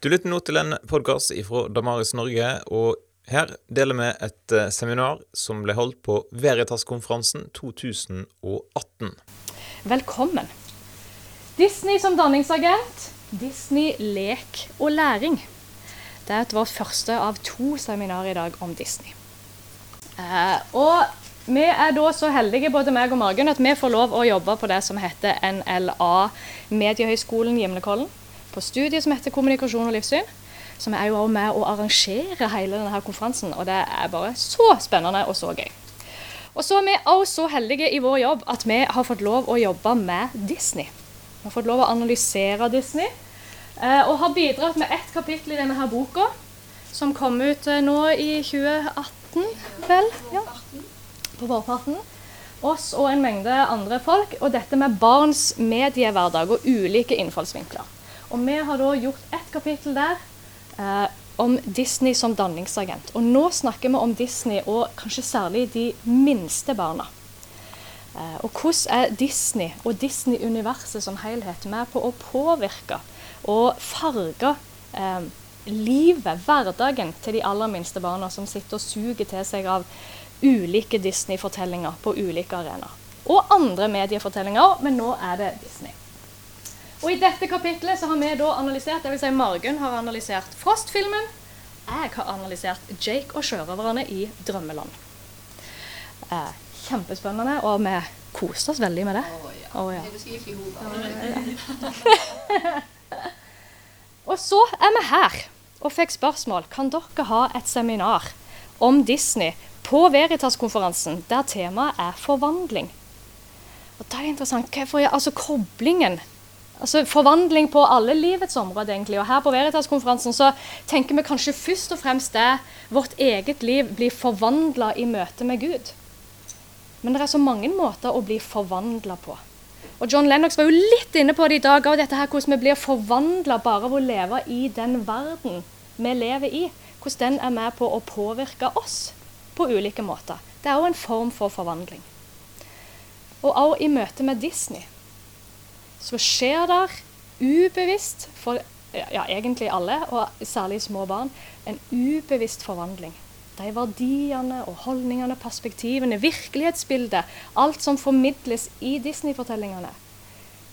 Du lytter nå til en podkast fra Damaris Norge, og her deler vi et eh, seminar som ble holdt på Veritas-konferansen 2018. Velkommen. Disney som danningsagent. Disney lek og læring. Det er vårt første av to seminar i dag om Disney. Eh, og vi er da så heldige, både meg og Margunn, at vi får lov å jobbe på det som heter NLA Mediehøgskolen Gimlekollen på studiet som heter Kommunikasjon og livssyn. Som er jo også med å arrangere hele denne konferansen. Og det er bare så spennende og så gøy. Og så er vi også så heldige i vår jobb at vi har fått lov å jobbe med Disney. Vi har fått lov å analysere Disney. Eh, og har bidratt med ett kapittel i denne her boka, som kom ut eh, nå i 2018, vel? Ja. På vårparten. Oss og en mengde andre folk. Og dette med barns mediehverdag og ulike innfallsvinkler. Og vi har da gjort ett kapittel der eh, om Disney som danningsagent. Og nå snakker vi om Disney, og kanskje særlig de minste barna. Eh, og hvordan er Disney og Disney-universet som helhet med på å påvirke og farge eh, livet, hverdagen, til de aller minste barna, som sitter og suger til seg av ulike Disney-fortellinger på ulike arenaer. Og andre mediefortellinger, men nå er det Disney. Og I dette kapitlet så har vi da analysert, det vil si Margunn har analysert Frost-filmen. Jeg har analysert Jake og sjørøverne i Drømmeland. Eh, kjempespennende, og vi koste oss veldig med det. Å ja. Oh, ja. Og så er vi her og fikk spørsmål. Kan dere ha et seminar om Disney på Veritas-konferansen der temaet er forvandling? Og da er det interessant. Hva er for, altså koblingen Altså Forvandling på alle livets områder, egentlig. Og her på Veritas-konferansen så tenker vi kanskje først og fremst det vårt eget liv blir forvandla i møte med Gud. Men det er så mange måter å bli forvandla på. Og John Lennox var jo litt inne på det i dag, òg, dette her, hvordan vi blir forvandla bare av å leve i den verden vi lever i. Hvordan den er med på å påvirke oss på ulike måter. Det er òg en form for forvandling. Og òg i møte med Disney så skjer der ubevisst for ja, egentlig alle, og særlig små barn, en ubevisst forvandling. De verdiene og holdningene, perspektivene, virkelighetsbildet, alt som formidles i Disney-fortellingene,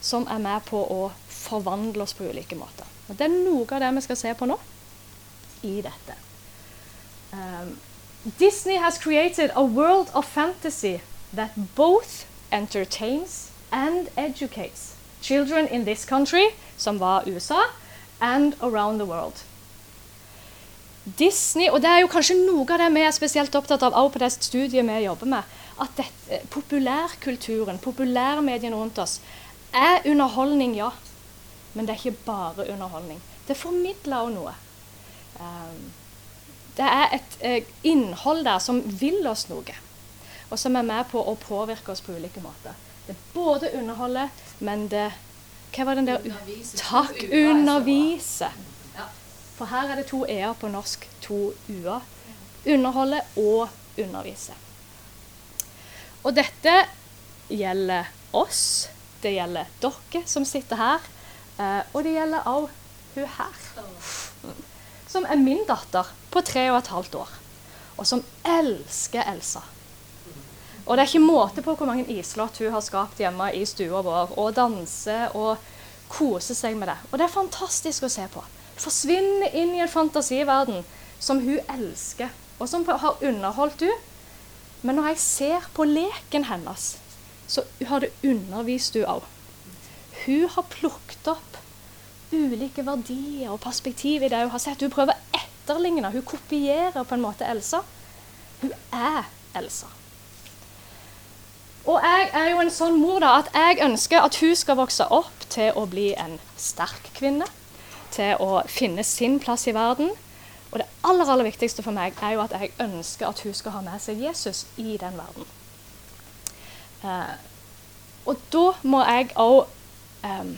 som er med på å forvandle oss på ulike måter. Og Det er noe av det vi skal se på nå i dette. Um, Disney has created a world of fantasy that both entertains and educates children in this country, som var USA, and around the world. Disney, og det er jo kanskje noe av det vi er spesielt opptatt av også på det studiet vi jobber med, at dette, populærkulturen, populærmediene rundt oss, er underholdning, ja. Men det er ikke bare underholdning. Det formidler også noe. Um, det er et uh, innhold der som vil oss noe, og som er med på å påvirke oss på ulike måter. Det både underholder, men det Hva var den der Undervise. Takk, undervise. For her er det to e-er på norsk, to u-er. Underholde og undervise. Og dette gjelder oss, det gjelder dere som sitter her, eh, og det gjelder òg hun her. Som er min datter på tre og et halvt år, og som elsker Elsa. Og det er ikke måte på hvor mange islott hun har skapt hjemme i stua vår, og danser og koser seg med det. Og det er fantastisk å se på. Forsvinner inn i en fantasiverden som hun elsker, og som har underholdt hun. Men når jeg ser på leken hennes, så har det undervist hun òg. Hun har plukket opp ulike verdier og perspektiv i det hun har sett. Hun prøver å etterligne, hun kopierer på en måte Elsa. Hun er Elsa. Og jeg er jo en sånn mor da, at jeg ønsker at hun skal vokse opp til å bli en sterk kvinne. Til å finne sin plass i verden. Og det aller aller viktigste for meg er jo at jeg ønsker at hun skal ha med seg Jesus i den verden. Eh, og da må jeg òg eh,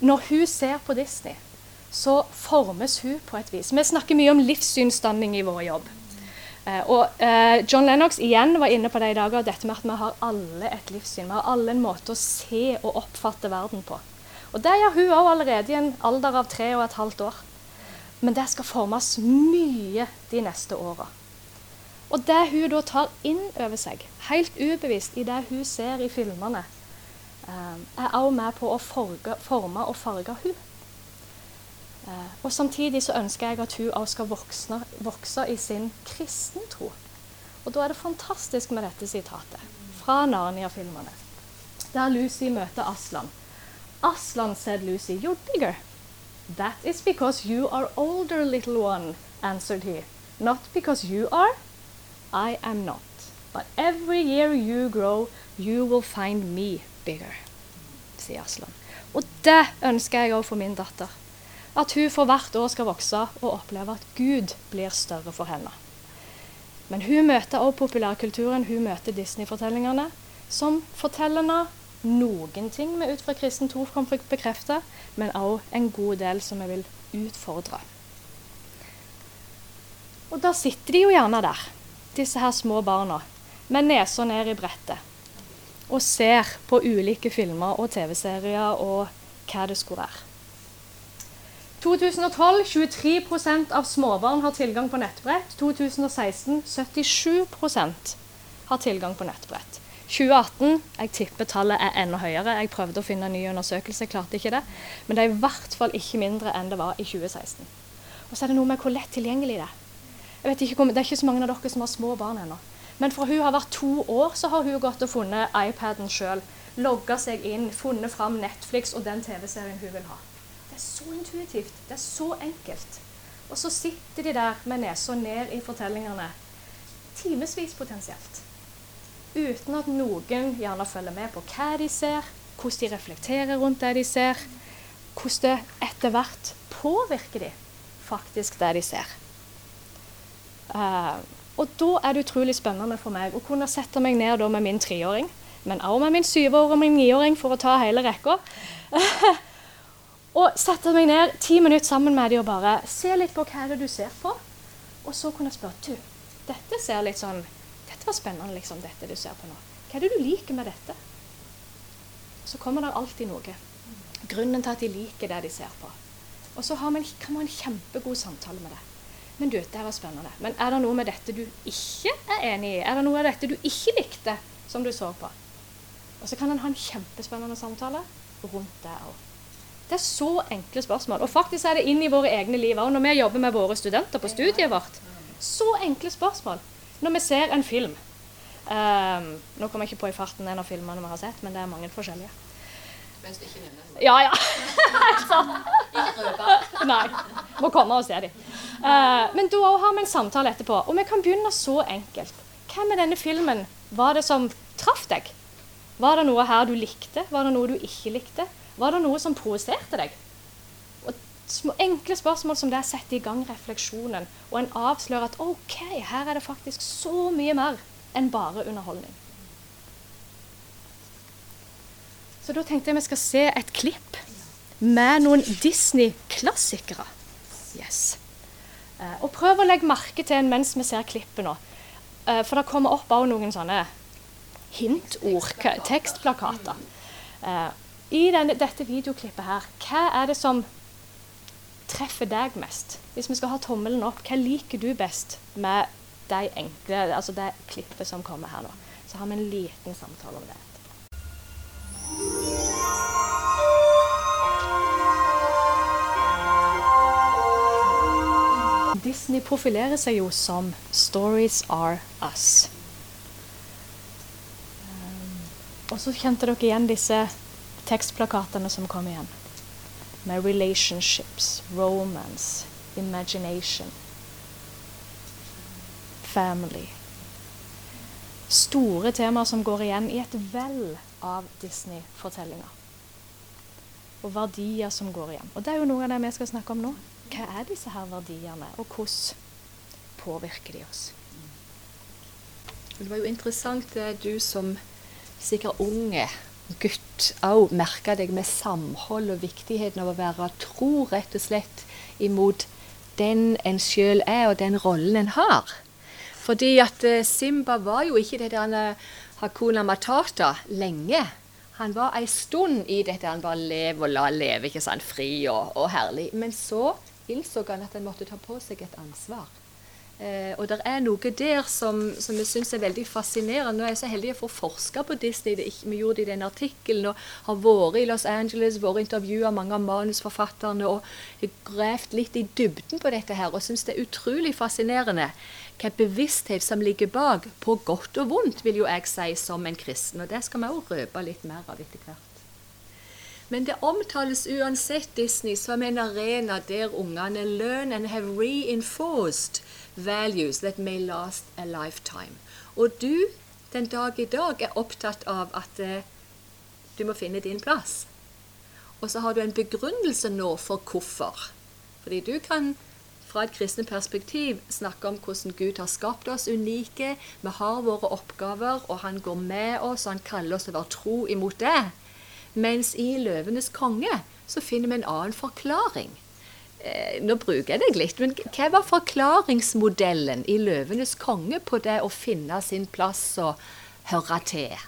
Når hun ser på Disney, så formes hun på et vis. Vi snakker mye om livssynsdanning i vår jobb. Eh, og eh, John Lennox igjen var inne på det i dag, og dette med at vi har alle et livssyn. Vi har alle en måte å se og oppfatte verden på. Og det gjør hun òg allerede i en alder av tre og et halvt år. men det skal formes mye de neste åra. Og det hun da tar inn over seg, helt ubevisst i det hun ser i filmene, eh, er også med på å forge, forme og farge hun. Eh, og Samtidig så ønsker jeg at hun også skal vokse, vokse i sin kristentro. Og da er det fantastisk med dette sitatet fra Narnia-filmene, der Lucy møter Aslan. Aslan said Lucy, you're bigger. That is because you are older, little one, answered he. Not because you are. I am not. But every year you grow, you will find me bigger, sier Aslan. Og det ønsker jeg òg for min datter. At hun for hvert år skal vokse og oppleve at Gud blir større for henne. Men hun møter også populærkulturen, hun møter Disney-fortellingene, som forteller noen ting vi ut fra kristen tro kan bekrefte, men også en god del som vi vil utfordre. Og da sitter de jo gjerne der, disse her små barna, med nesa ned i brettet, og ser på ulike filmer og TV-serier og hva det skulle være. 2012 23% av småbarn har tilgang på nettbrett. 2016 77% har tilgang på nettbrett. 2018 jeg tipper tallet er enda høyere. Jeg prøvde å finne en ny undersøkelse, klarte ikke det. Men det er i hvert fall ikke mindre enn det var i 2016. Og så er det noe med hvor lett tilgjengelig det er. Jeg vet ikke, Det er ikke så mange av dere som har små barn ennå. Men fra hun har vært to år, så har hun gått og funnet iPaden sjøl. Logga seg inn, funnet fram Netflix og den TV-serien hun vil ha. Det er så intuitivt. Det er så enkelt. Og så sitter de der med nesa ned i fortellingene. Timevis potensielt. Uten at noen gjerne følger med på hva de ser, hvordan de reflekterer rundt det de ser. Hvordan det etter hvert påvirker de faktisk det de ser. Uh, og da er det utrolig spennende for meg å kunne sette meg ned med min treåring, men også med min syvåring og min niåring, for å ta hele rekka. Og sette meg ned ti minutter sammen med dem og bare se litt på hva er det du ser på. Og så kunne jeg spørre du, dette ser litt sånn, dette var spennende, liksom, dette du ser på nå. Hva er det du liker med dette? Så kommer det alltid noe. Grunnen til at de liker det de ser på. Og så kan man ha en kjempegod samtale med det. Men du, det var spennende. Men er det noe med dette du ikke er enig i? Er det noe av dette du ikke likte, som du så på? Og så kan en ha en kjempespennende samtale rundt det òg. Det er så enkle spørsmål. Og faktisk er det inn i våre egne liv òg, når vi jobber med våre studenter på studiet vårt. Så enkle spørsmål. Når vi ser en film. Um, nå kommer jeg ikke på i farten en av filmene vi har sett, men det er mange forskjellige. Mens du ikke nevner. Ja, ja. Nei. Må komme og se dem. Uh, men da har vi en samtale etterpå. Og vi kan begynne så enkelt. Hvem er denne filmen var det som traff deg? Var det noe her du likte? Var det noe du ikke likte? Var det noe som provoserte deg? Og små, enkle spørsmål som det setter i gang refleksjonen, og en avslører at OK, her er det faktisk så mye mer enn bare underholdning. Så da tenkte jeg vi skal se et klipp med noen Disney-klassikere. Yes. Eh, og prøv å legge merke til en mens vi ser klippet nå. Eh, for det kommer opp òg noen sånne hintord, tekstplakater. I denne, dette videoklippet her, hva er det som treffer deg mest? Hvis vi skal ha tommelen opp, hva liker du best med de enkle, altså det klippet som kommer her nå? Så har vi en liten samtale om det. Disney profilerer seg jo som 'Stories are us'. Um, og så kjente dere igjen disse tekstplakatene som kom igjen. Med relationships, romance, imagination, family. Store temaer som går igjen i et vell av Disney-fortellinger. Og verdier som går igjen. Og det er jo noe av det vi skal snakke om nå. Hva er disse her verdiene, og hvordan påvirker de oss? Det var jo interessant det du som sikkert unge gutt òg merka deg med samhold og viktigheten av å være tro, rett og slett, imot den en sjøl er, og den rollen en har. Fordi at eh, Simba var jo ikke det der eh, Hakuna Matata lenge. Han var ei stund i dette han bare lev og la leve, ikke sant, fri og, og herlig. Men så innså han at han måtte ta på seg et ansvar. Eh, og det er noe der som, som jeg syns er veldig fascinerende. Nå er jeg så heldig å få forske på Disney. Det, vi gjorde det i den artikkelen og har vært i Los Angeles, vært intervjua mange av manusforfatterne og gravd litt i dybden på dette her. Og syns det er utrolig fascinerende hva bevissthet som ligger bak, på godt og vondt, vil jo jeg si som en kristen. Og det skal vi òg røpe litt mer av etter hvert. Men det omtales uansett Disney som en arena der ungene learn and have reinforced values that may last a lifetime. Og du den dag i dag er opptatt av at eh, du må finne din plass. Og så har du en begrunnelse nå for hvorfor. Fordi du kan fra et kristent perspektiv snakke om hvordan Gud har skapt oss unike. Vi har våre oppgaver, og han går med oss, og han kaller oss til å være tro imot det. Mens i 'Løvenes konge' så finner vi en annen forklaring. Eh, nå bruker jeg deg litt, men hva var forklaringsmodellen i 'Løvenes konge' på det å finne sin plass og høre til?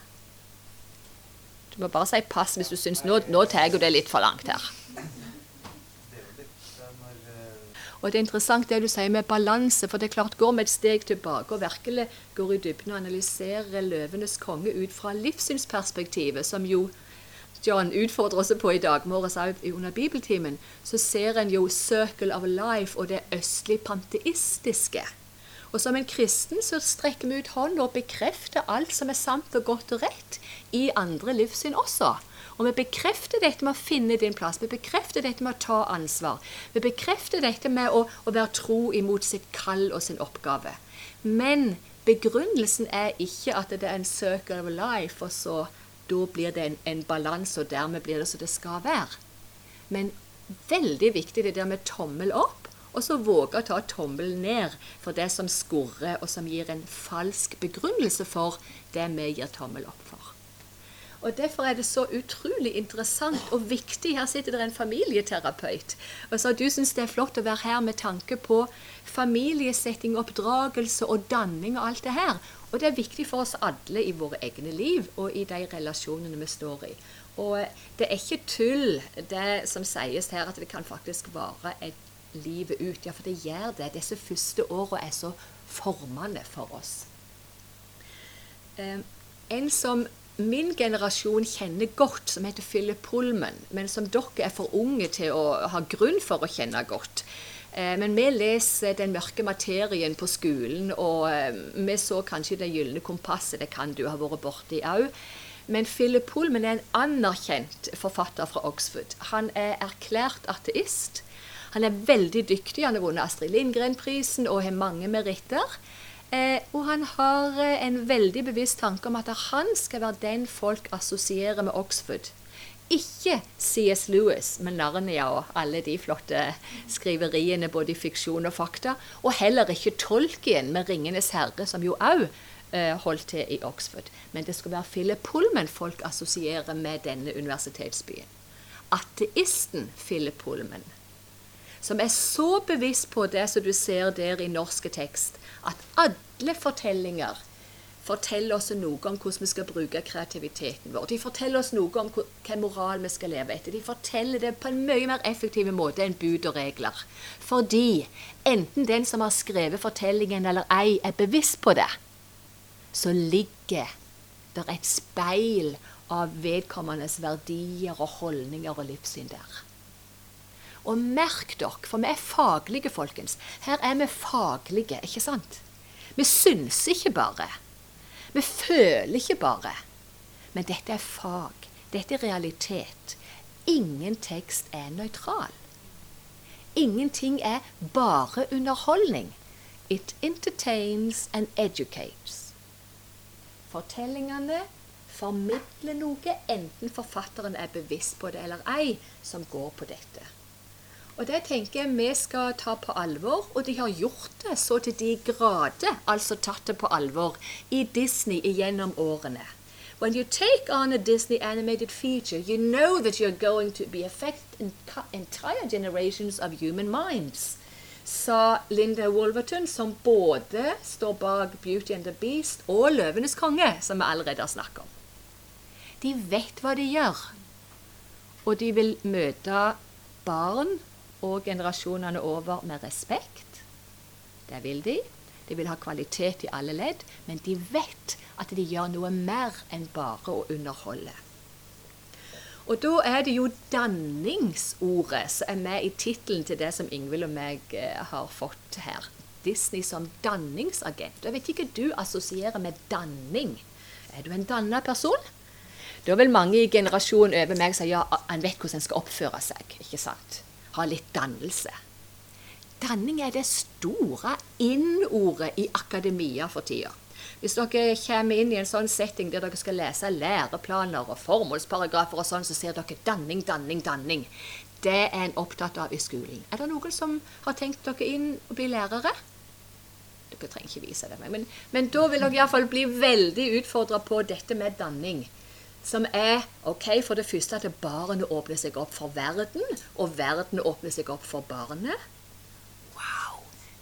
Du må bare si pass hvis du syns nå, nå tar du det litt for langt her. Og det er interessant det du sier med balanse, for det er klart går vi et steg tilbake og virkelig går i dybden og analyserer 'Løvenes konge' ut fra livssynsperspektivet, som jo John utfordrer oss på i dag morges under bibeltimen, så ser en jo 'Circle of Life' og det østlig panteistiske. Og som en kristen så strekker vi ut hånden og bekrefter alt som er sant og godt og rett i andre livssyn også. Og vi bekrefter dette med å finne din plass, vi bekrefter dette med å ta ansvar. Vi bekrefter dette med å, å være tro imot sitt kall og sin oppgave. Men begrunnelsen er ikke at det er en circle of life, og så da blir det en, en balanse, og dermed blir det som det skal være. Men veldig viktig det der med tommel opp, og så våge å ta tommel ned for det som skurrer, og som gir en falsk begrunnelse for det vi gir tommel opp. Og Derfor er det så utrolig interessant og viktig. Her sitter det en familieterapeut. Og så Du syns det er flott å være her med tanke på familiesetting, oppdragelse og danning og alt det her. Og det er viktig for oss alle i våre egne liv og i de relasjonene vi står i. Og det er ikke tull det som sies her, at det kan faktisk vare et livet ut. Ja, for det gjør det. Disse første åra er så formende for oss. Eh, en som min generasjon kjenner godt, som heter Philip Pullman, men som dere er for unge til å ha grunn for å kjenne godt, Eh, men vi leser den mørke materien på skolen, og eh, vi så kanskje Det gylne kompasset. Det kan du ha vært borti òg. Men Philip Pullman er en anerkjent forfatter fra Oxford. Han er erklært ateist. Han er veldig dyktig. Han har vunnet Astrid Lindgren-prisen og har mange meritter. Eh, og han har eh, en veldig bevisst tanke om at han skal være den folk assosierer med Oxford ikke C.S. Lewis med Narnia og alle de flotte skriveriene både i fiksjon og fakta, og heller ikke Tolkien med 'Ringenes herre', som jo òg eh, holdt til i Oxford. Men det skal være Philip Pullman folk assosierer med denne universitetsbyen. Ateisten Philip Pullman, som er så bevisst på det som du ser der i norske tekst, at alle fortellinger forteller oss noe om hvordan vi skal bruke kreativiteten vår. De forteller oss noe om hvilken moral vi skal leve etter. De forteller det på en mye mer effektiv måte enn bud og regler. Fordi enten den som har skrevet fortellingen eller ei, er bevisst på det, så ligger det et speil av vedkommendes verdier og holdninger og livssyn der. Og merk dere, for vi er faglige, folkens. Her er vi faglige, ikke sant? Vi syns ikke bare. Vi føler ikke bare. Men dette er fag. Dette er realitet. Ingen tekst er nøytral. Ingenting er bare underholdning. It entertains and educates. Fortellingene formidler noe, enten forfatteren er bevisst på det eller ei, som går på dette. Og det tenker jeg vi skal ta på alvor, og de har gjort det så til de grader, altså tatt det på alvor, i Disney gjennom årene. When you take on a Disney animated feature, you know that you're going to be affect entire generations of human minds, sa Linda Wolverton, som både står bak Beauty and the Beast og Løvenes konge, som vi allerede har snakket om. De vet hva de gjør, og de vil møte barn og generasjonene over med respekt. Det vil de. De vil ha kvalitet i alle ledd, men de vet at de gjør noe mer enn bare å underholde. Og da er det jo danningsordet som er med i tittelen til det som Ingvild og meg eh, har fått her. Disney som danningsagent. Jeg vet ikke hva du assosierer med danning. Er du en danna person? Da vil mange i generasjonen over meg si ja, han vet hvordan en skal oppføre seg. ikke sant? Ha litt dannelse. Danning er det store inn-ordet i akademia for tida. Hvis dere kommer inn i en sånn setting der dere skal lese læreplaner og formålsparagrafer og sånn, så ser dere danning, danning, danning. Det er en opptatt av i skolen. Er det noen som har tenkt dere inn og bli lærere? Dere trenger ikke vise det meg, men, men da vil dere iallfall bli veldig utfordra på dette med danning. Som er ok, for det første at barnet åpner seg opp for verden, og verden åpner seg opp for barnet. Wow!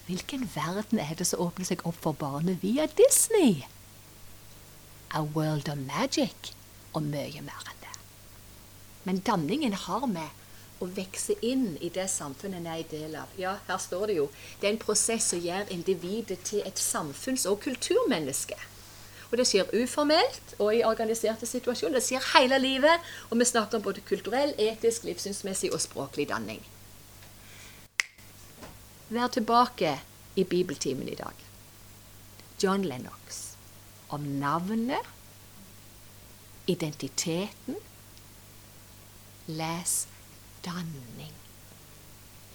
Hvilken verden er det som åpner seg opp for barnet via Disney? A world of magic og mye mer enn det. Men danningen har med å vokse inn i det samfunnet en er en del av. Ja, her står det jo. Det er en prosess som gjør individet til et samfunns- og kulturmenneske. Og det skjer uformelt og i organiserte situasjoner. Det skjer hele livet. Og vi snakker om både kulturell, etisk, livssynsmessig og språklig danning. Vær tilbake i bibeltimen i dag. John Lennox. Om navnet, identiteten. Les danning.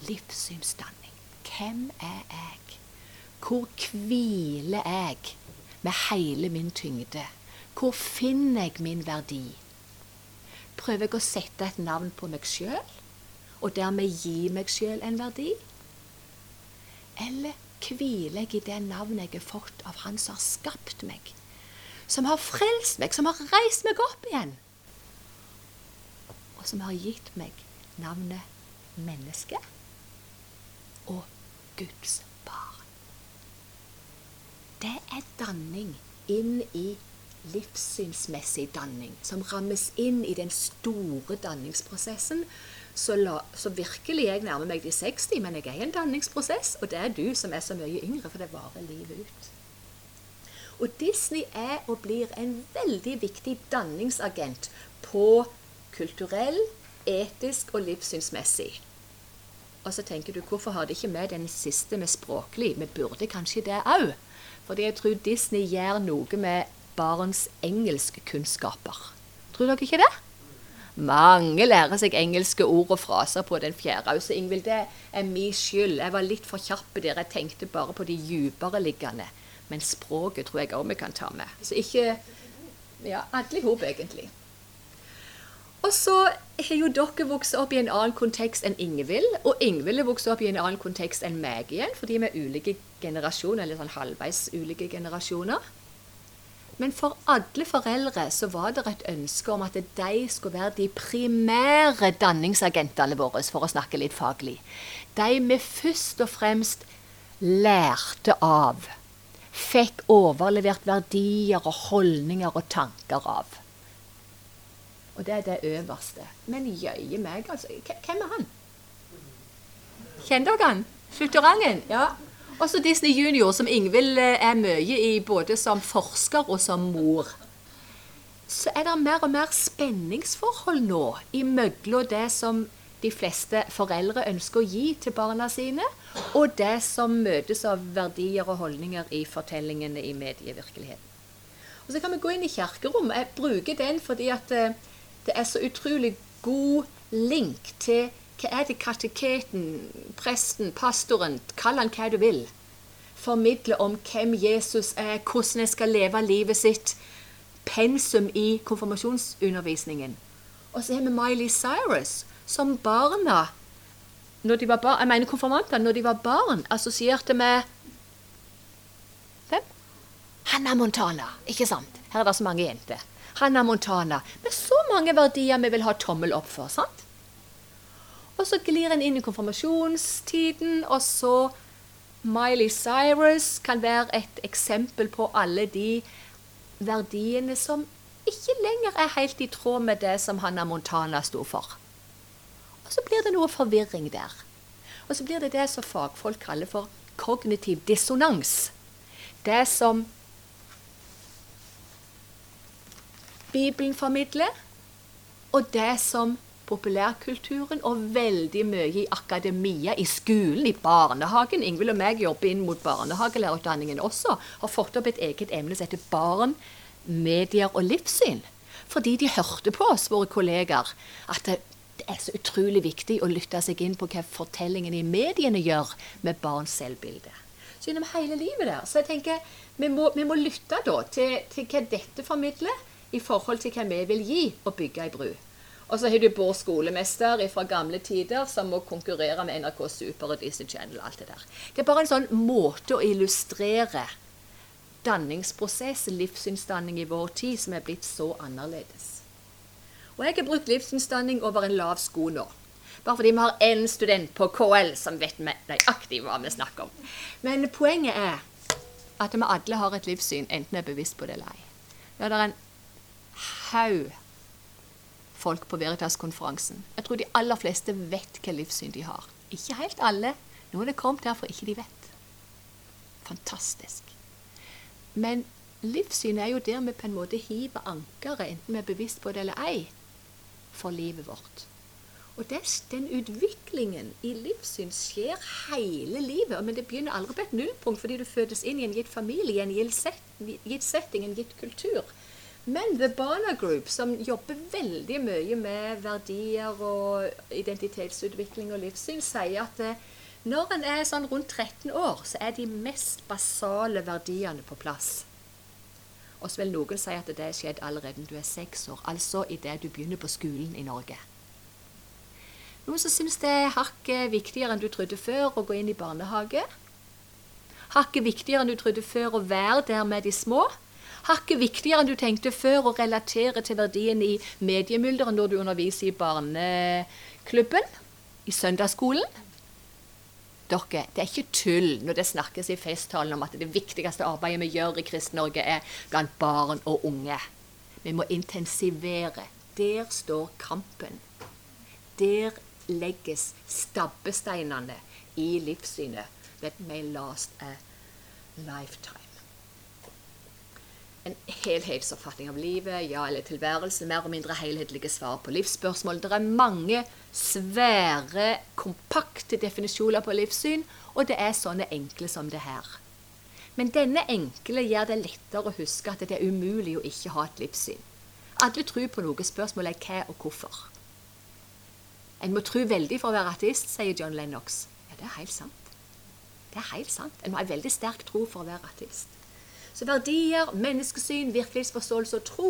Livssynsdanning. Hvem er jeg? Hvor hviler jeg med hele min tyngde? Hvor finner jeg min verdi? Prøver jeg å sette et navn på meg sjøl, og dermed gi meg sjøl en verdi? Eller hviler jeg i det navnet jeg har fått av Han som har skapt meg, som har frelst meg, som har reist meg opp igjen, og som har gitt meg navnet menneske og Guds. Det er danning inn i livssynsmessig danning, som rammes inn i den store danningsprosessen så, la, så, virkelig jeg nærmer meg de 60, men jeg er i en danningsprosess, og det er du som er så mye yngre, for det varer livet ut. Og Disney er og blir en veldig viktig danningsagent på kulturell, etisk og livssynsmessig. Og så tenker du, hvorfor har de ikke med den siste med språklig? Vi burde kanskje det òg. Fordi jeg tror Disney gjør noe med barns engelskkunnskaper. Tror dere ikke det? Mange lærer seg engelske ord og fraser på den fjerde. Så Ingvild, det er min skyld. Jeg var litt for kjapp der. Jeg tenkte bare på de dypere liggende. Men språket tror jeg òg vi kan ta med. Så ikke Ja, alle i hop, egentlig. Og så har jo dere vokst opp i en annen kontekst enn Ingvild. Og Ingvild har vokst opp i en annen kontekst enn meg igjen, fordi vi er ulike generasjoner, eller sånn halvveis ulike generasjoner. Men for alle foreldre så var det et ønske om at de skulle være de primære danningsagentene våre, for å snakke litt faglig. De vi først og fremst lærte av. Fikk overlevert verdier og holdninger og tanker av. Og det er det øverste. Men jøye meg, altså. Hvem er han? Kjenner dere han? Futurangen? Ja. Også Disney Junior, som Ingvild eh, er mye i både som forsker og som mor. Så er det mer og mer spenningsforhold nå imellom det som de fleste foreldre ønsker å gi til barna sine, og det som møtes av verdier og holdninger i fortellingene i medievirkeligheten. Og Så kan vi gå inn i kirkerom. Jeg bruker den fordi at eh, det er så utrolig god link til hva er det kateketen, presten, pastoren, kall han hva du vil, formidler om hvem Jesus er, hvordan jeg skal leve livet sitt, pensum i konfirmasjonsundervisningen. Og så har vi Miley Cyrus, som barna når de var barn, Jeg mener konfirmantene, når de var barn, assosierte med Hvem? Hannah Montana, ikke sant? Her er det så mange jenter. Hannah Montana. Med så mange verdier vi vil ha tommel opp for. sant? Og så glir en inn i konfirmasjonstiden, og så Miley Cyrus kan være et eksempel på alle de verdiene som ikke lenger er helt i tråd med det som Hannah Montana sto for. Og så blir det noe forvirring der. Og så blir det det som fagfolk kaller for kognitiv dissonans. Det som Bibelen formidler, og det som populærkulturen og veldig mye i akademia, i skolen, i barnehagen Ingvild og meg jobber inn mot barnehagelærerutdanningen også. Har fått opp et eget emne som heter barn, medier og livssyn. Fordi de hørte på oss, våre kolleger, at det, er så utrolig viktig å lytte seg inn på hva fortellingen i mediene gjør med barns selvbilde. Så gjennom hele livet der. Så jeg tenker vi må, vi må lytte da til, til hva dette formidler i forhold til hva vi vil gi og bygge ei bru. Og så har du Bård skolemester fra gamle tider som må konkurrere med NRK Super og Disney Channel og alt det der. Det er bare en sånn måte å illustrere danningsprosess, livssynsdanning i vår tid, som er blitt så annerledes. Og jeg har brukt livssynsdanning over en lav sko nå. Bare fordi vi har én student på KL som vet nøyaktig hva vi snakker om. Men poenget er at vi alle har et livssyn, enten er bevisst på det eller ei. Ja, det er en haug folk på Veritas-konferansen. Jeg tror de aller fleste vet hva livssyn de har. Ikke helt alle. Noen er kommet her for ikke de vet. Fantastisk. Men livssyn er jo der vi på en måte hiver ankeret, enten vi er bevisst på det eller ei, for livet vårt. Og det, den utviklingen i livssyn skjer hele livet. Men det begynner aldri på et nullpunkt fordi du fødes inn i en gitt familie, en gitt setting, en gitt kultur. Men The Bana Group, som jobber veldig mye med verdier og identitetsutvikling og livssyn, sier at eh, når en er sånn rundt 13 år, så er de mest basale verdiene på plass. Og så vil noen si at det er skjedd allerede når du er seks år, altså idet du begynner på skolen i Norge. Noen som syns det er hakket viktigere enn du trodde før å gå inn i barnehage. Hakket viktigere enn du trodde før å være der med de små hakket viktigere enn du tenkte før å relatere til verdien i mediemylderet når du underviser i barneklubben, i søndagsskolen. Dere, det er ikke tull når det snakkes i festtalen om at det viktigste arbeidet vi gjør i Kristen-Norge, er blant barn og unge. Vi må intensivere. Der står kampen. Der legges stabbesteinene i livssynet. That may last a lifetime en helhetsoppfatning av livet, ja eller tilværelsen, mer og mindre helhetlige svar på livsspørsmål. Det er mange svære, kompakte definisjoner på livssyn, og det er sånne enkle som det her. Men denne enkle gjør det lettere å huske at det er umulig å ikke ha et livssyn. Alle tror på noe. Spørsmålet er hva og hvorfor. En må tro veldig for å være ateist, sier John Lennox. Ja, det er helt sant. Det er helt sant. En må ha veldig sterk tro for å være ateist. Så verdier, menneskesyn, virkelighetsforståelse og tro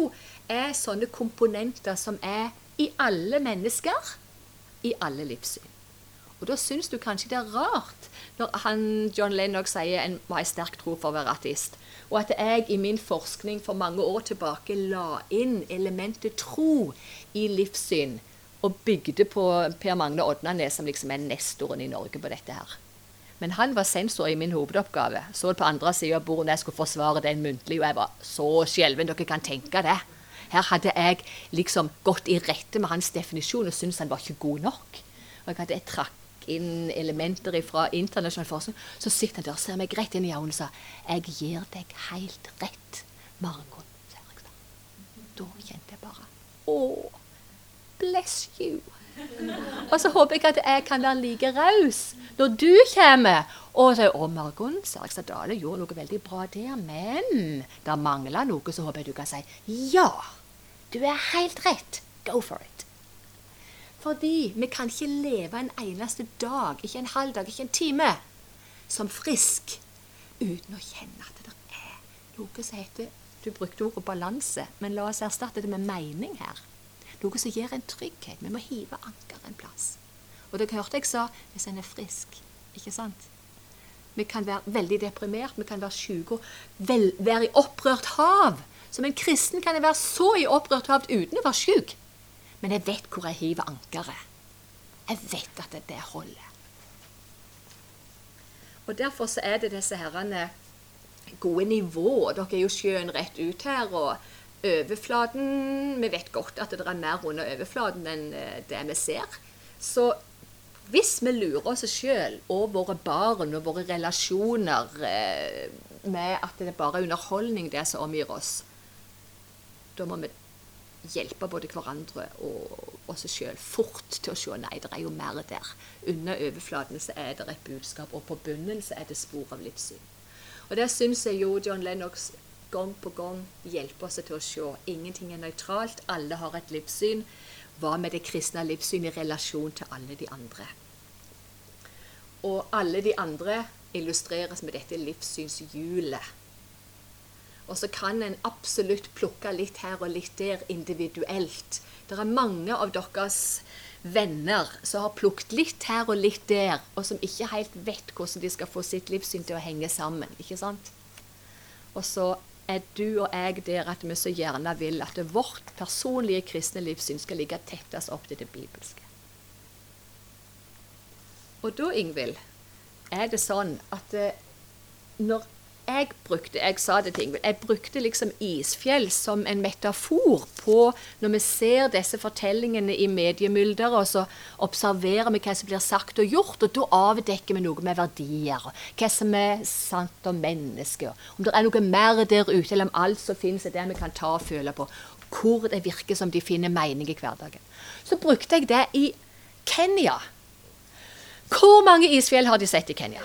er sånne komponenter som er i alle mennesker, i alle livssyn. Og da syns du kanskje det er rart når han, John Lennox sier en må ha sterk tro for å være artist, og at jeg i min forskning for mange år tilbake la inn elementet tro i livssyn, og bygde på Per Magne Odnanes, som liksom er nestoren i Norge på dette her. Men han var sensor i min hovedoppgave. Så på andre sida av bordet når jeg skulle forsvare den muntlig, og jeg var så skjelven dere kan tenke det. Her hadde jeg liksom gått i rette med hans definisjon og syntes han var ikke god nok. Og jeg hadde trakk inn elementer fra internasjonal forskning. Så sitter han der og ser meg rett inn i øynene og sa jeg gir deg helt rett, Margot Da kjente jeg bare Å, bless you. Og så håper jeg at jeg kan være like raus når du kommer og sier 'Å, Margunn Serigstad Dale gjorde noe veldig bra der, men det mangler noe', så håper jeg du kan si 'Ja, du er helt rett. Go for it'. Fordi vi kan ikke leve en eneste dag, ikke en halv dag, ikke en time, som frisk uten å kjenne at det er noe som heter Du brukte ordet balanse, men la oss erstatte det med mening her. Noe som gir en trygghet. Vi må hive anker en plass. Og dere hørte jeg sa hvis en er frisk. Ikke sant? Vi kan være veldig deprimert, vi kan være syke og vel, være i opprørt hav. Som en kristen kan jeg være så i opprørt hav uten å være syk. Men jeg vet hvor jeg hiver ankeret. Jeg vet at det, det holder. Og Derfor så er det disse herrene gode nivå. Dere er jo sjøen rett ut her. og overflaten Vi vet godt at det er mer under overflaten enn eh, det vi ser. Så hvis vi lurer oss sjøl og våre barn og våre relasjoner eh, med at det bare er underholdning det som omgir oss, da må vi hjelpe både hverandre og oss sjøl fort til å se nei, det er jo mer der. Under overflaten så er det et budskap, og på bunnen så er det spor av livssyn. Og det syns jeg jo John Lennox gang på gang hjelper oss til å se. Ingenting er nøytralt, alle har et livssyn. Hva med det kristne livssyn i relasjon til alle de andre? Og alle de andre illustreres med dette livssynshjulet. Og så kan en absolutt plukke litt her og litt der individuelt. Det er mange av deres venner som har plukket litt her og litt der, og som ikke helt vet hvordan de skal få sitt livssyn til å henge sammen. ikke sant? Og så er du og jeg der at vi så gjerne vil at vårt personlige kristne livssyn skal ligge tettest opp til det bibelske. Og da, Ingvild, er det sånn at eh, når jeg brukte jeg sa det til jeg brukte liksom isfjell som en metafor på når vi ser disse fortellingene i mediemylderet, og så observerer vi hva som blir sagt og gjort, og da avdekker vi noe med verdier. Hva som er sant om mennesket. Om det er noe mer der ute, eller om alt som finnes er det vi kan ta og føle på. Hvor det virker som de finner mening i hverdagen. Så brukte jeg det i Kenya. Hvor mange isfjell har de sett i Kenya?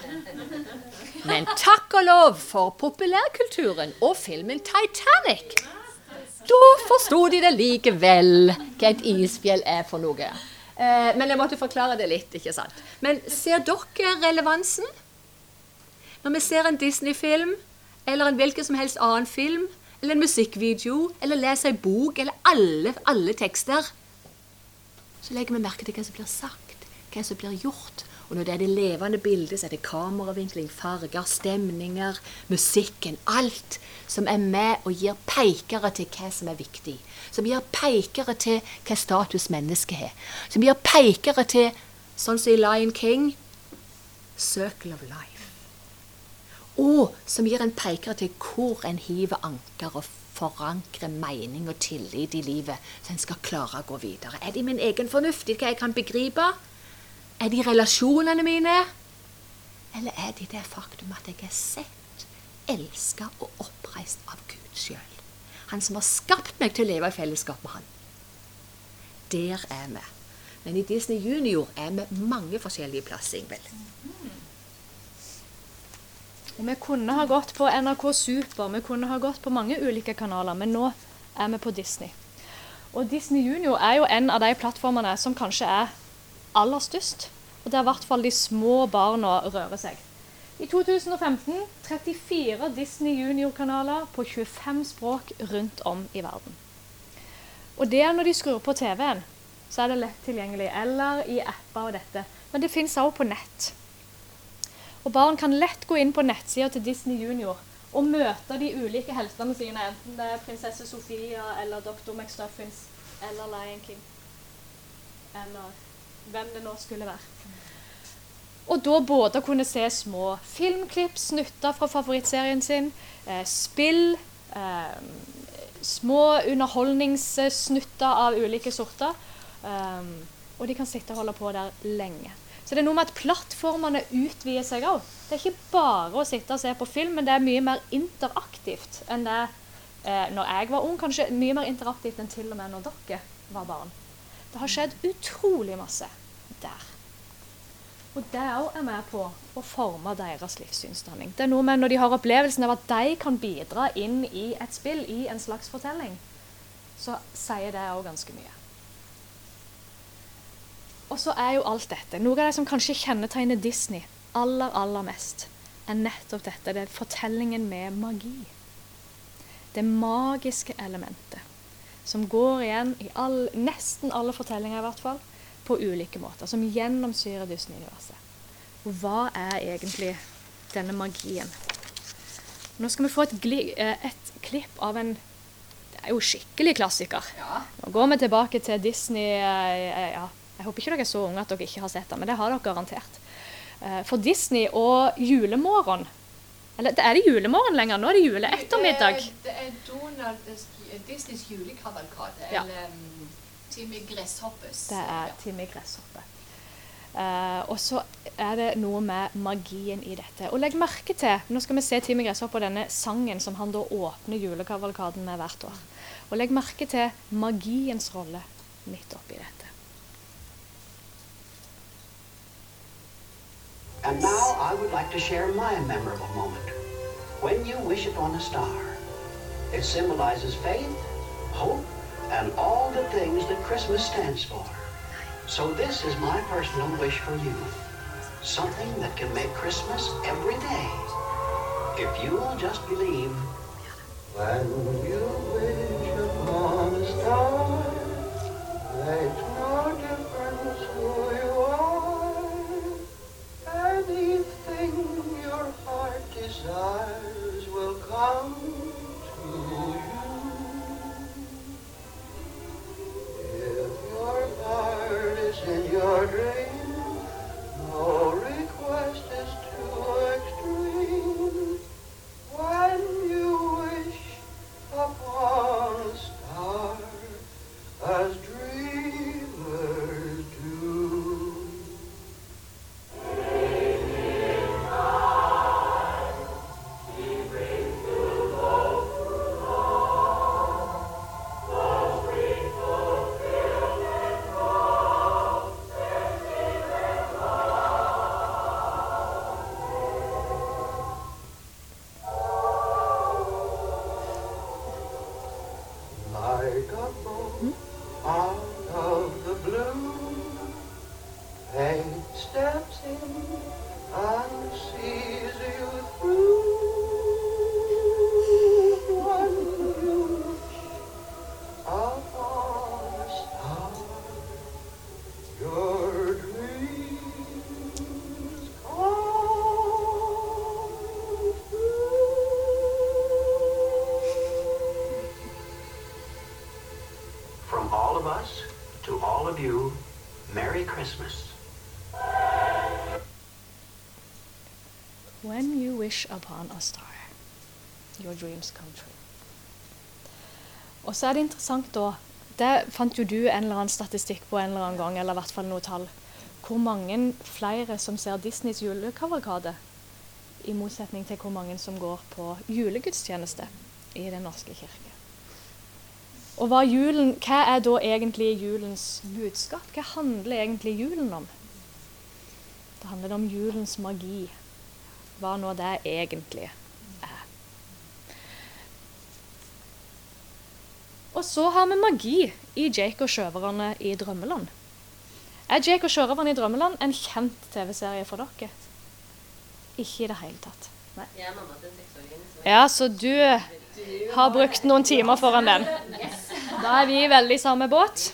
Men takk og lov for populærkulturen og filmen Titanic. Da forsto de det likevel, hva et isfjell er for noe. Eh, men jeg måtte forklare det litt, ikke sant. Men ser dere relevansen? Når vi ser en Disney-film, eller en hvilken som helst annen film, eller en musikkvideo, eller leser en bok, eller alle, alle tekster, så legger vi merke til hva som blir sagt, hva som blir gjort. Og når det er det levende bildet, så er det kameravinkling, farger, stemninger, musikken. Alt som er med og gir pekere til hva som er viktig. Som gir pekere til hva status mennesket har. Som gir pekere til, sånn som i Lion King, Circle of Life. Og som gir en pekere til hvor en hiver anker og forankrer mening og tillit i livet, så en skal klare å gå videre. Er det i min egen fornuft, hva jeg kan begripe? Er de relasjonene mine? Eller er de det faktum at jeg er sett, elska og oppreist av Gud sjøl? Han som har skapt meg til å leve i fellesskap med Han. Der er vi. Men i Disney Junior er vi mange forskjellige plasser, Ingvild. Og vi kunne ha gått på NRK Super, vi kunne ha gått på mange ulike kanaler, men nå er vi på Disney. Og Disney Junior er jo en av de plattformene som kanskje er aller størst. Og der i hvert fall de små barna rører seg. I 2015 34 Disney Junior-kanaler på 25 språk rundt om i verden. Og det er når de skrur på TV-en, så er det lett tilgjengelig. Eller i apper og dette. Men det fins også på nett. Og barn kan lett gå inn på nettsida til Disney Junior og møte de ulike heltene sine, enten det er prinsesse Sofia eller Dr. McStuffins eller Lion King. Eller hvem det nå skulle være. Og da både kunne se små filmklipp, snutter fra favorittserien sin, eh, spill, eh, små underholdningssnutter av ulike sorter. Um, og de kan sitte og holde på der lenge. Så det er noe med at plattformene utvider seg òg. Det er ikke bare å sitte og se på film, men det er mye mer interaktivt enn det eh, når jeg var ung. Kanskje mye mer interaktivt enn til og med når dere var barn. Det har skjedd utrolig masse der. Og det òg er med på å forme deres livssynsdanning. Det er noe med når de har opplevelsen av at de kan bidra inn i et spill, i en slags fortelling, så sier det òg ganske mye. Og så er jo alt dette Noe av det som kanskje kjennetegner Disney aller, aller mest, er nettopp dette. Det er fortellingen med magi. Det magiske elementet. Som går igjen i all, nesten alle fortellinger, i hvert fall, på ulike måter. Som gjennomsyrer Disney-universet. Og hva er egentlig denne magien? Nå skal vi få et, eh, et klipp av en Det er jo skikkelig klassiker. Nå går vi tilbake til Disney eh, ja, Jeg håper ikke dere er så unge at dere ikke har sett den, men det har dere garantert. Eh, for Disney og julemorgen Eller er det julemorgen lenger? Nå er det juleettermiddag. Det er, det er Donald Disneys julekavalkade. Ja. Eller um, Timmy Gresshoppes. Det er Timmy Gresshoppe. Uh, og så er det noe med magien i dette. Og legg merke til Nå skal vi se Timmy Gresshoppe og denne sangen som han da åpner julekavalkaden med hvert år. Og legg merke til magiens rolle midt oppi dette. And now I would like to share my memorable moment. When you wish upon a star, it symbolizes faith, hope, and all the things that Christmas stands for. So this is my personal wish for you. Something that can make Christmas every day. If you'll just believe. When you wish upon a star, makes no difference who you are. Anything your heart desires will come upon a star, your dreams come true. Og så er det interessant da Det fant jo du en eller annen statistikk på en eller annen gang, eller i hvert fall noe tall. Hvor mange flere som ser Disneys julekavalkade, i motsetning til hvor mange som går på julegudstjeneste i Den norske kirke. Og hva, julen, hva er da egentlig julens budskap? Hva handler egentlig julen om? Det handler om julens magi hva nå det egentlig er. Og så har vi magi i Jake og sjørøverne i Drømmeland. Er Jake og sjørøverne i Drømmeland en kjent TV-serie for dere? Ikke i det hele tatt. Nei. Ja, så du har brukt noen timer foran den. Da er vi i veldig samme båt.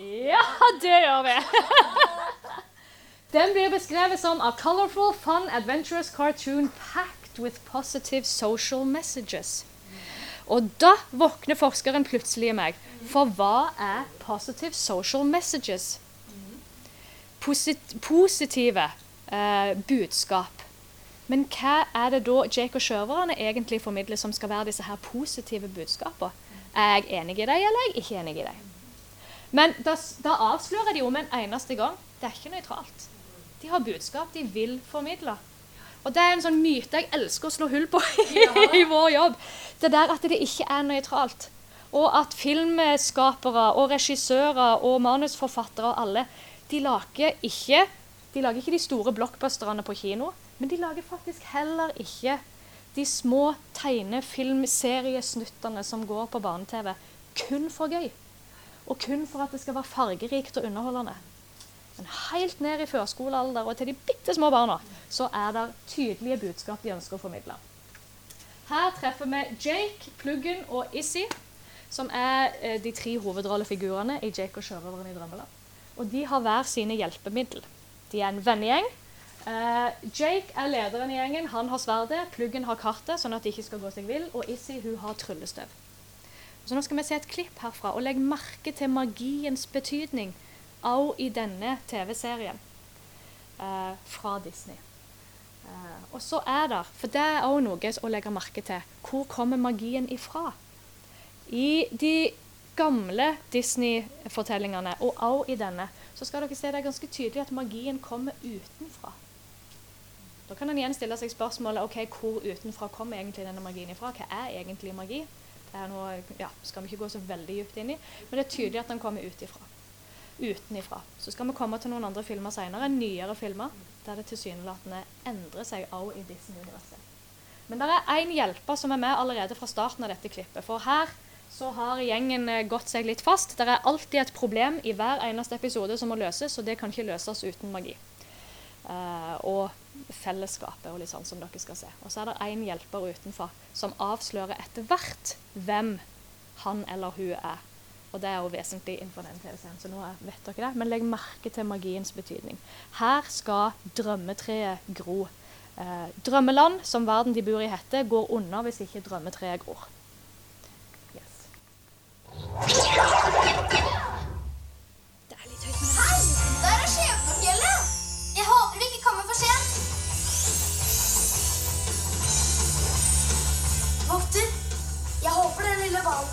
Ja, det gjør vi. Den blir beskrevet som a colorful, fun, adventurous cartoon packed with positive social messages. Og da våkner forskeren plutselig i meg. For hva er positive social messages? Posit positive eh, budskap. Men hva er det da Jake og sjørøverne egentlig formidler som skal være disse her positive budskapene? Er jeg enig i dem, eller er jeg ikke enig i dem? Men da, da avslører de om en eneste gang det er ikke nøytralt. De har budskap de vil formidle. Og det er en sånn myte jeg elsker å slå hull på i vår jobb. Det der at det ikke er nøytralt. Og at filmskapere og regissører og manusforfattere og alle, de lager ikke de lager ikke de store blockbusterne på kino, men de lager faktisk heller ikke de små tegnefilmseriesnuttene som går på barne-TV, kun for gøy. Og kun for at det skal være fargerikt og underholdende. Men helt ned i førskolealder og til de bitte små barna så er det tydelige budskap de ønsker å formidle. Her treffer vi Jake, Pluggen og Issy, som er eh, de tre hovedrollefigurene i Jake og sjørøveren i Drømmeland. Og de har hver sine hjelpemiddel. De er en vennegjeng. Eh, Jake er lederen i gjengen. Han har sverdet. Pluggen har kartet, sånn at de ikke skal gå seg vill. Og Issy hun har tryllestøv. Så nå skal vi se et klipp herfra, og legg merke til magiens betydning også i denne TV-serien eh, fra Disney. Eh, og så er det, for det er også noe å legge merke til, hvor kommer magien ifra? I de gamle Disney-fortellingene, og også i denne, så skal dere se det er ganske tydelig at magien kommer utenfra. Da kan en igjen stille seg spørsmålet ok, hvor utenfra kommer egentlig denne magien ifra? Hva er egentlig magi? Det er noe, ja, skal vi ikke gå så veldig dypt inn i, men det er tydelig at den kommer utifra. Utenifra. Så skal vi komme til noen andre filmer senere, nyere filmer, der det tilsynelatende endrer seg òg i Disney-universet. Men det er én hjelper som er med allerede fra starten av dette klippet. For her så har gjengen eh, gått seg litt fast. Det er alltid et problem i hver eneste episode som må løses, og det kan ikke løses uten magi. Uh, og fellesskapet og litt sånn som dere skal se. Og så er det én hjelper utenfor som avslører etter hvert hvem han eller hun er. Og det er jo vesentlig innenfor den TV-serien, så nå vet dere det. Men legg merke til magiens betydning. Her skal drømmetreet gro. Eh, drømmeland, som verden de bor i heter, går under hvis ikke drømmetreet gror. Yes.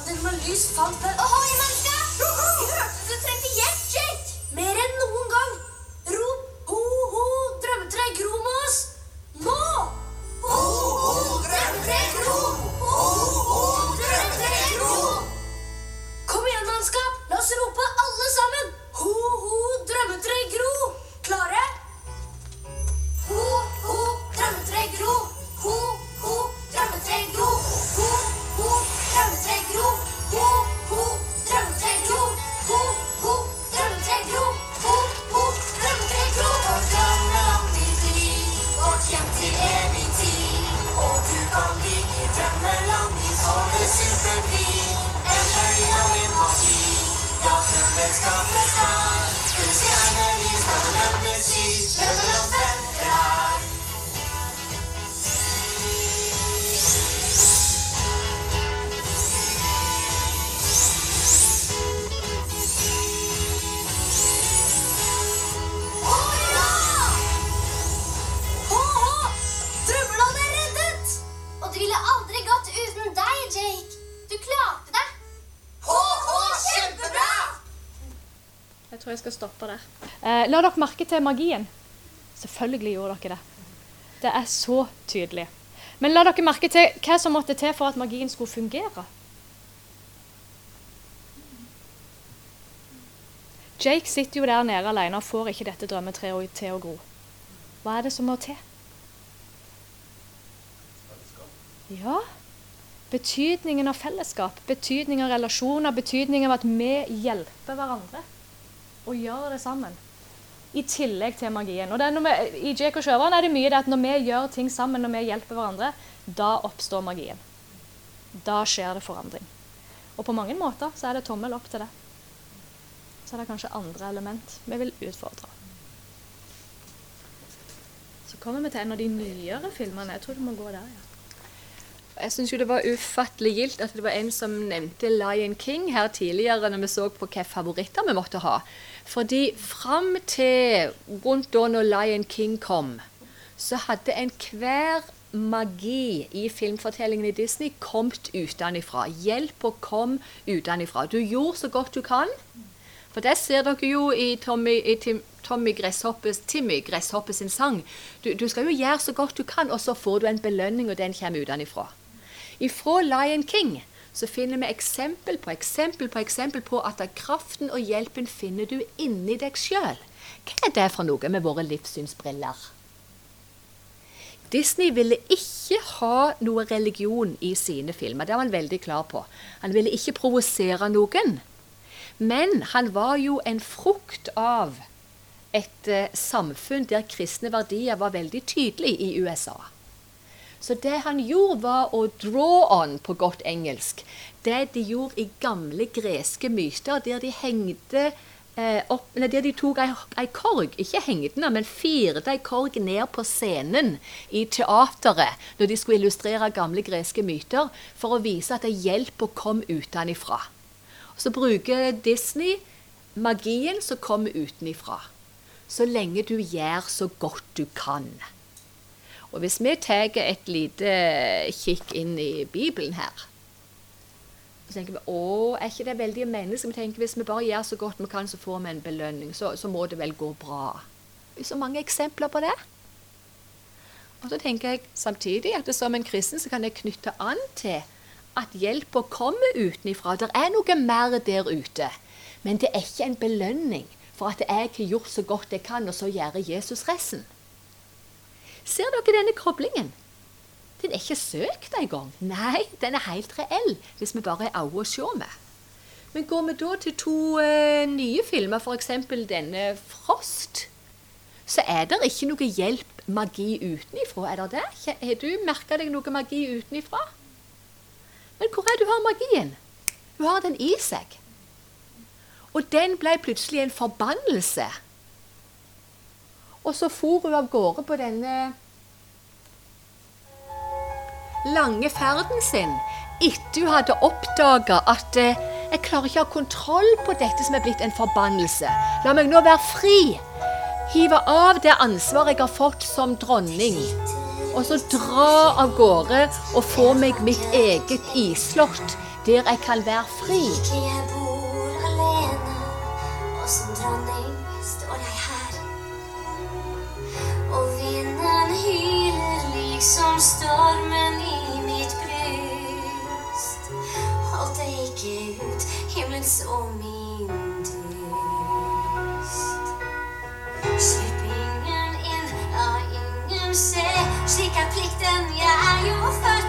Din med lys fant den drømmen skal bestå. En Eh, la dere merke til magien. Selvfølgelig gjorde dere det. Det er så tydelig. Men la dere merke til hva som måtte til for at magien skulle fungere. Jake sitter jo der nede alene og får ikke dette drømmetreet til å gro. Hva er det som må til? Ja, betydningen av fellesskap, betydningen av relasjoner, betydningen av at vi hjelper hverandre og gjør det sammen. I tillegg til magien. Og med, I Jake og Sjøvann er det mye det at når vi gjør ting sammen, når vi hjelper hverandre, da oppstår magien. Da skjer det forandring. Og på mange måter så er det tommel opp til det. Så er det kanskje andre element vi vil utfordre. Så kommer vi til en av de nyere filmene. Jeg tror du må gå der, ja. Jeg syns det var ufattelig gildt at det var en som nevnte Lion King her tidligere når vi så på hvilke favoritter vi måtte ha. Fordi fram til rundt da når Lion King kom, så hadde enhver magi i filmfortellingen i Disney kommet utenfra. Hjelp og kom utenfra. Du gjorde så godt du kan. For det ser dere jo i Tommy, i Tim, Tommy Gresshoppes, Timmy Gresshoppes sang. Du, du skal jo gjøre så godt du kan, og så får du en belønning, og den kommer utenfra. Ifra Lion King så finner vi eksempel på eksempel på eksempel på at kraften og hjelpen finner du inni deg sjøl. Hva er det for noe med våre livssynsbriller? Disney ville ikke ha noe religion i sine filmer. Det var han veldig klar på. Han ville ikke provosere noen. Men han var jo en frukt av et eh, samfunn der kristne verdier var veldig tydelig i USA. Så det han gjorde, var å draw on, på godt engelsk, det de gjorde i gamle greske myter, der de hengte eh, opp, nei, der de tok ei, ei korg, ikke hengte den, men firte ei korg ned på scenen i teateret når de skulle illustrere gamle greske myter, for å vise at det hjelper å komme utenifra. Så bruker Disney magien som kommer utenifra. Så lenge du gjør så godt du kan. Og hvis vi tar et lite kikk inn i Bibelen her, så tenker vi å, er ikke det veldig menneskelig? Vi tenker hvis vi bare gjør så godt vi kan, så får vi en belønning. Så, så må det vel gå bra. Så mange eksempler på det. Og så tenker jeg samtidig at som en kristen så kan jeg knytte an til at hjelpa kommer utenifra. Det er noe mer der ute. Men det er ikke en belønning for at jeg har gjort så godt jeg kan, og så gjør Jesus resten. Ser dere denne koblingen? Den er ikke søkt engang. Nei, den er helt reell, hvis vi bare har øyne å se med. Men går vi da til to eh, nye filmer, f.eks. denne Frost, så er det ikke noe hjelp, magi utenifra. Er det det? Har du merka deg noe magi utenifra? Men hvor er du har magien? Du har den i seg. Og den ble plutselig en forbannelse. Og så for hun av gårde på denne lange ferden sin etter hun hadde oppdaga at eh, jeg klarer ikke å ha kontroll på dette som er blitt en forbannelse. La meg nå være fri. Hive av det ansvaret jeg har fått som dronning. Og så dra av gårde og få meg mitt eget islott, der jeg kan være fri. Jeg bor alene, og som dronning hyler liksom stormen i mitt bryst. Holdt jeg ikke ut himmelen så min dyst. Slipp ingen inn, la ingen se, slik er plikten, jeg er jo født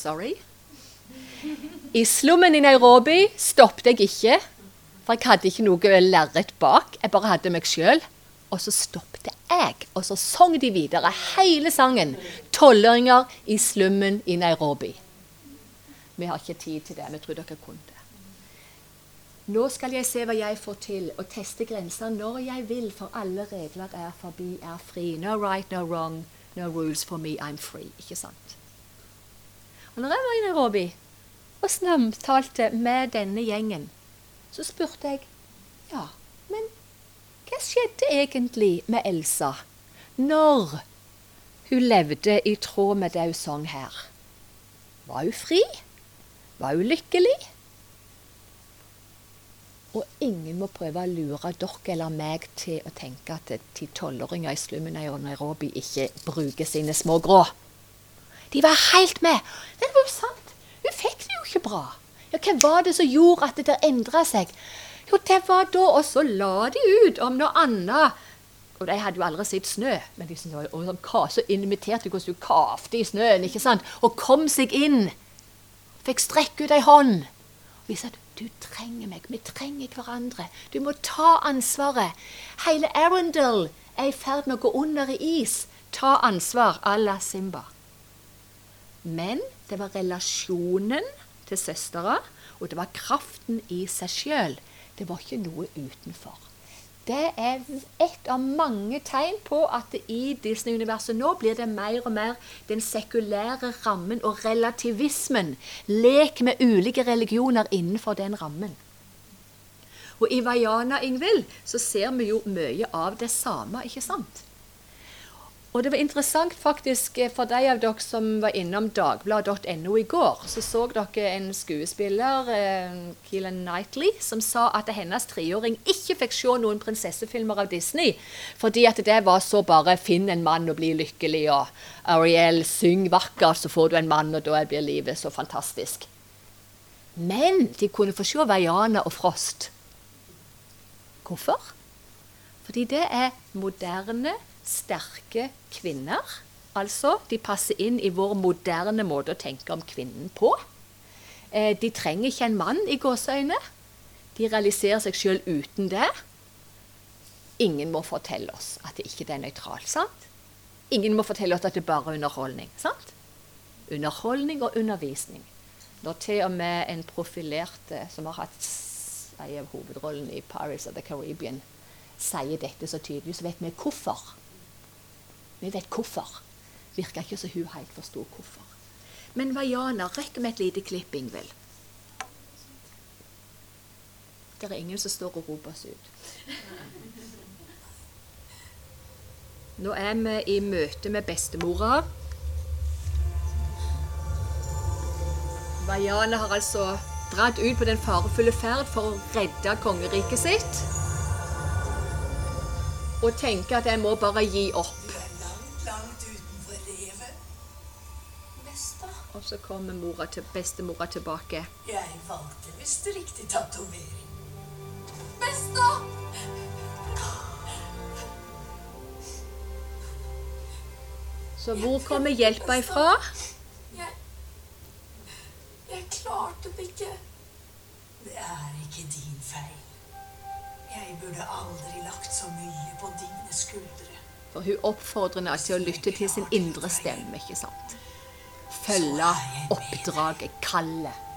Sorry. I slummen i Nairobi stoppet jeg ikke, for jeg hadde ikke noe lerret bak. Jeg bare hadde meg sjøl. Og så stoppet jeg, og så sang de videre hele sangen. 'Tolvåringer i slummen i Nairobi'. Vi har ikke tid til det. Vi tror dere kunne det. Nå skal jeg se hva jeg får til, og teste grenser når jeg vil, for alle regler er forbi, er fri. No right, no wrong, no rules for me, I'm free. Ikke sant? Og når jeg var i Nairobi og samtalte med denne gjengen, så spurte jeg ja, men hva skjedde egentlig med Elsa når hun levde i tråd med det hun sang her? Var hun fri? Var hun lykkelig? Og ingen må prøve å lure dere eller meg til å tenke at de tolvåringer i slummen i Nairobi ikke bruker sine små grå. De var helt med. Det var jo sant. Hun fikk det jo ikke bra. Ja, Hva var det som gjorde at det endra seg? Jo, det var da Og så la de ut om noe annet. Og de hadde jo aldri sett snø. Men de syntes det sånn, ka- så inviterte hvordan hun kavte i snøen ikke sant? og kom seg inn. Fikk strekke ut ei hånd. Og vi sa du trenger meg. Vi trenger hverandre. Du må ta ansvaret. Hele Arendal er i ferd med å gå under i is. Ta ansvar à la Simba. Men det var relasjonen til søstera, og det var kraften i seg sjøl. Det var ikke noe utenfor. Det er et av mange tegn på at i Disney-universet nå blir det mer og mer den sekulære rammen og relativismen. Lek med ulike religioner innenfor den rammen. Og i Vaiana, Ingvild, så ser vi jo mye av det samme, ikke sant? Og det var interessant faktisk eh, for de av dere som var innom dagbladet.no i går, så så dere en skuespiller, eh, Keelan Knightley, som sa at hennes treåring ikke fikk se noen prinsessefilmer av Disney, fordi at det var så bare 'finn en mann og bli lykkelig', og 'Ariel, syng vakkert, så får du en mann, og da blir livet så fantastisk'. Men de kunne få se Vaiana og Frost. Hvorfor? Fordi det er moderne, sterke kvinner. Altså, de passer inn i vår moderne måte å tenke om kvinnen på. Eh, de trenger ikke en mann i gåseøyne. De realiserer seg sjøl uten det. Ingen må fortelle oss at det ikke er nøytralt. sant? Ingen må fortelle oss at det bare er underholdning. sant? Underholdning og undervisning. Når til og med en profilert som har hatt en av hovedrollene i Paris of the Caribbean, sier dette så tydelig, så vet vi hvorfor. Vi vet hvorfor. Virker ikke som hun helt forsto hvorfor. Men Vaiana, rekker med et lite klipp, Ingvild. Det er ingen som står og roper oss ut. Nå er vi i møte med bestemora. Vaiana har altså dratt ut på den farefulle ferd for å redde kongeriket sitt. Og tenker at jeg må bare gi opp. Og så kommer mora til, bestemora tilbake. Jeg valgte visst riktig tatovering. Besta! Så hvor kommer hjelpa ifra? Jeg Jeg klarte det ikke. Det er ikke din feil. Jeg burde aldri lagt så mye på dine skuldre. For hun oppfordrer henne til å lytte til sin indre stemme, ikke sant? Følge oppdraget, kallet.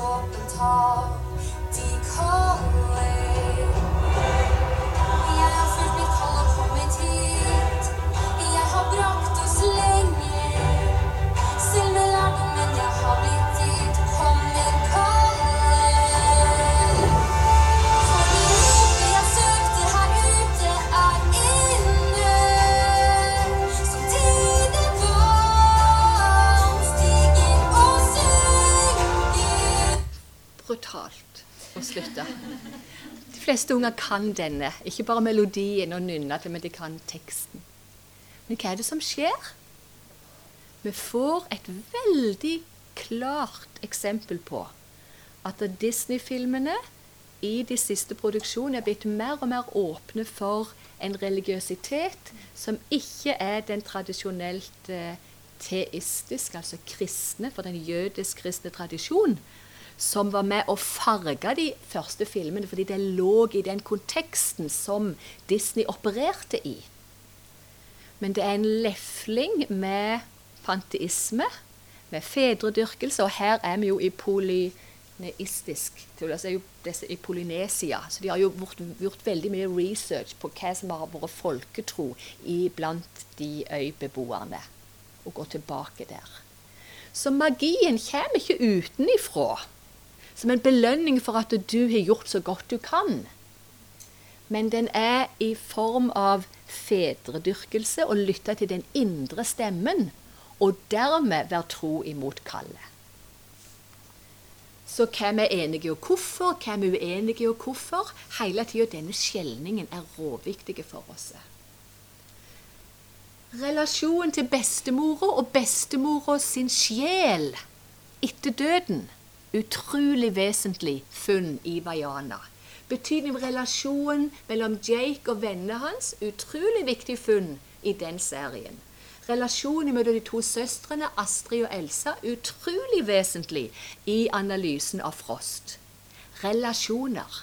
Ut mot åpent fleste unger kan denne. Ikke bare melodien og nynna til, men de kan teksten. Men hva er det som skjer? Vi får et veldig klart eksempel på at Disney-filmene i de siste produksjonene er blitt mer og mer åpne for en religiøsitet som ikke er den tradisjonelt eh, teistiske, altså kristne, for den jødisk-kristne tradisjon, som var med å farge de første filmene, fordi det lå i den konteksten som Disney opererte i. Men det er en lefling med panteisme, med fedredyrkelse, og her er vi jo i polyneistisk altså er jo disse i Polynesia. Så de har jo gjort, gjort veldig mye research på hva som har vært folketro blant de øybeboerne, og går tilbake der. Så magien kommer ikke utenifra som en belønning for at du har gjort så godt du kan. Men den er i form av fedredyrkelse og lytte til den indre stemmen, og dermed være tro imot kallet. Så hvem er enige og hvorfor, hvem er uenige og hvorfor? Hele tida denne skjelningen er råviktig for oss. Relasjonen til bestemora og bestemora sin sjel etter døden. Utrolig vesentlig funn i Vaiana. Betydning av relasjonen mellom Jake og vennene hans. Utrolig viktig funn i den serien. Relasjonen mellom de to søstrene Astrid og Elsa. Utrolig vesentlig i analysen av Frost. Relasjoner.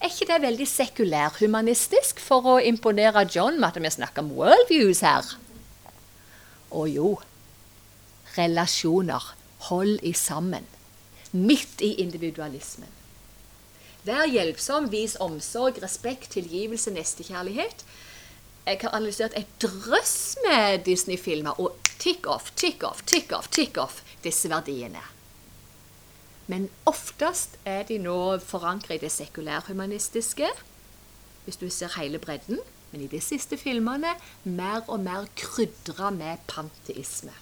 Er ikke det veldig sekulærhumanistisk for å imponere John med at vi snakker om worldviews her? Å jo. Relasjoner. Hold i sammen. Midt i individualismen. Vær hjelpsom, vis omsorg, respekt, tilgivelse, nestekjærlighet. Jeg har analysert et drøss med Disney-filmer og tick off, tick off, tick off, tick off disse verdiene. Men oftest er de nå forankret i det sekulærhumanistiske, hvis du ser hele bredden. Men i de siste filmene mer og mer krydra med panteisme.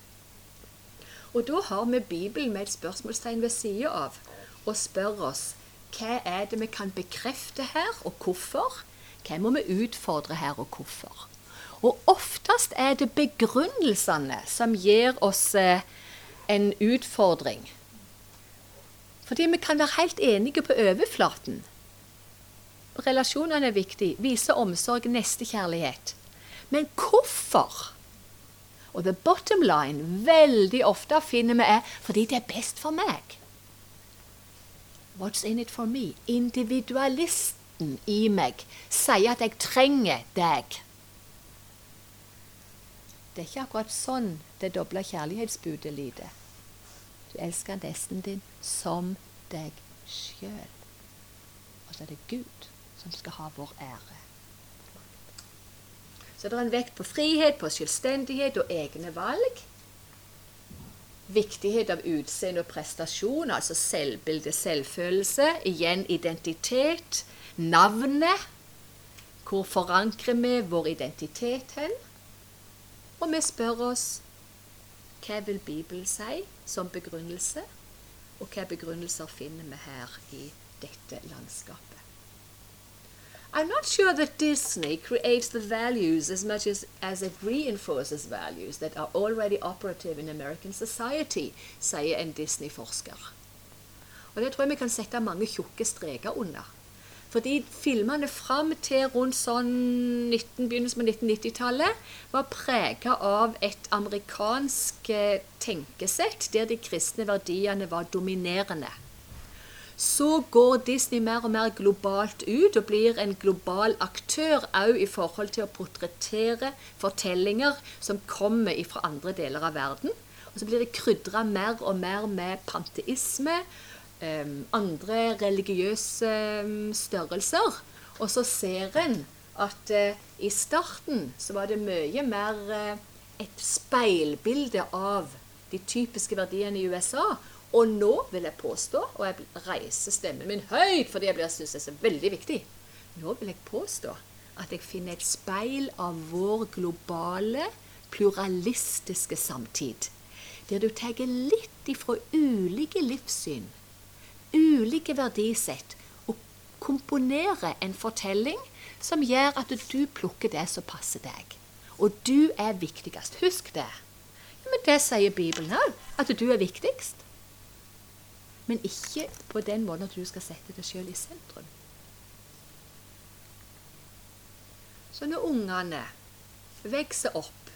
Og da har vi Bibelen med et spørsmålstegn ved sida av og spør oss hva er det vi kan bekrefte her, og hvorfor? Hva må vi utfordre her, og hvorfor? Og oftest er det begrunnelsene som gir oss eh, en utfordring. Fordi vi kan være helt enige på overflaten. Relasjonene er viktig. Vise omsorg, nestekjærlighet. Men hvorfor? Og the bottom line veldig ofte finner vi er fordi det er best for meg. What's in it for me? Individualisten i meg sier at jeg trenger deg. Det er ikke akkurat sånn det doble kjærlighetsbudet lyder. Du elsker nesten din som deg sjøl. Og så er det Gud som skal ha vår ære. Så det er en vekt på frihet, på selvstendighet og egne valg. Viktighet av utseende og prestasjon, altså selvbilde, selvfølelse. Igjen identitet. Navnet. Hvor forankrer vi vår identitet hen? Og vi spør oss hva vil Bibelen si som begrunnelse? Og hva begrunnelser finner vi her i dette landskapet? I'm not sure that Disney creates the values as much as, as it reinforces values that are already operative in American society, sier en Disney-forsker. Og det tror jeg vi kan sette mange tjukke streker under. Fordi filmene fram til rundt sånn 19, begynnelsen av 1990-tallet var prega av et amerikansk eh, tenkesett der de kristne verdiene var dominerende. Så går Disney mer og mer globalt ut og blir en global aktør òg i forhold til å portrettere fortellinger som kommer fra andre deler av verden. Og så blir det krydra mer og mer med panteisme um, andre religiøse um, størrelser. Og så ser en at uh, i starten så var det mye mer uh, et speilbilde av de typiske verdiene i USA. Og nå vil jeg påstå, og jeg reiser stemmen min høyt fordi jeg syns det er så veldig viktig Nå vil jeg påstå at jeg finner et speil av vår globale, pluralistiske samtid. Der du tar litt ifra ulike livssyn ulike verdisett og komponere en fortelling som gjør at du plukker det som passer deg. Og du er viktigst. Husk det. Men det sier Bibelen òg, at du er viktigst. Men ikke på den måten at du skal sette deg sjøl i sentrum. Så når ungene vokser opp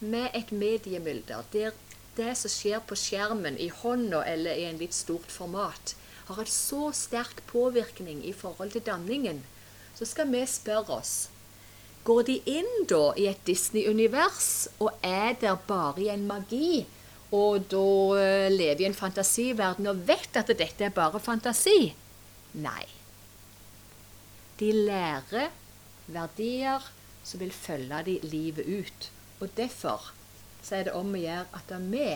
med et mediemylder der det som skjer på skjermen i hånda eller i en litt stort format, har en så sterk påvirkning i forhold til danningen, så skal vi spørre oss Går de inn da i et Disney-univers og er der bare i en magi? Og da eh, lever i en fantasiverden og vet at dette er bare fantasi? Nei. De lærer verdier som vil følge de livet ut. Og derfor så er det om å gjøre at vi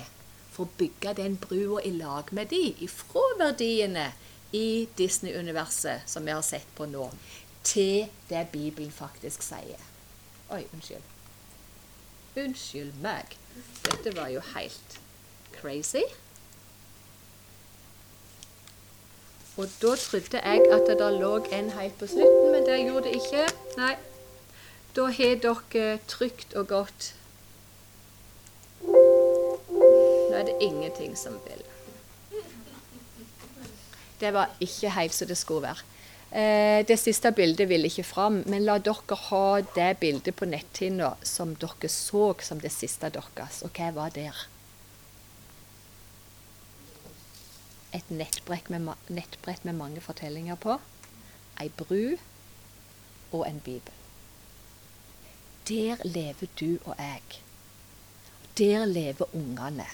får bygge den brua i lag med de, ifra verdiene i Disney-universet som vi har sett på nå, til det Bibelen faktisk sier. Oi, unnskyld. Unnskyld meg. Dette var jo helt crazy. Og da trodde jeg at det der lå en helt på slutten, men det gjorde det ikke. Nei. Da har dere trygt og godt Nå er det ingenting som vil. Det var ikke helt som det skulle være. Eh, det siste bildet vil ikke fram, men la dere ha det bildet på netthinna som dere så som det siste deres. Og hva var der? Et nettbrett med, nettbrett med mange fortellinger på. ei bru og en bibel. Der lever du og jeg. Der lever ungene.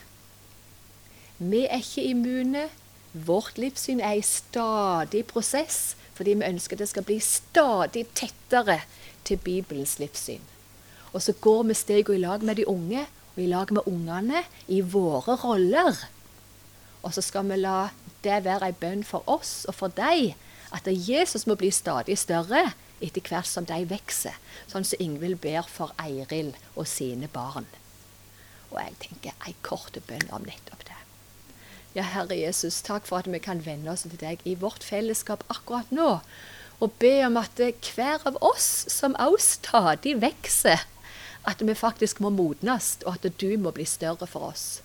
Vi er ikke immune. Vårt livssyn er i stadig prosess fordi vi ønsker det skal bli stadig tettere til Bibelens livssyn. Og så går vi steg og i lag med de unge og i lag med ungene i våre roller. Og så skal vi la det være ei bønn for oss og for deg at Jesus må bli stadig større etter hvert som de vokser, sånn som Ingvild ber for Eiril og sine barn. Og jeg tenker ei kort bønn om nettopp det. Ja, Herre Jesus, takk for at vi kan venne oss til deg i vårt fellesskap akkurat nå. Og be om at hver av oss som også stadig vokser, at vi faktisk må modnes, og at du må bli større for oss.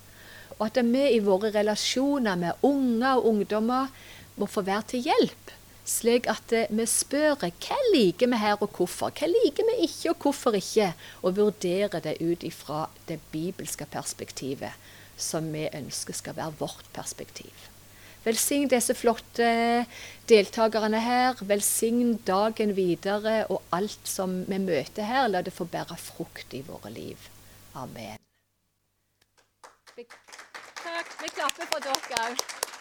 Og at vi i våre relasjoner med unger og ungdommer må få være til hjelp. Slik at vi spør hva liker vi her og hvorfor. Hva liker vi ikke og hvorfor ikke? Og vurderer det ut ifra det bibelske perspektivet som vi ønsker skal være vårt perspektiv. Velsign disse flotte deltakerne her. Velsign dagen videre og alt som vi møter her. La det få bære frukt i våre liv. Amen. Takk. Vi klapper for dere òg.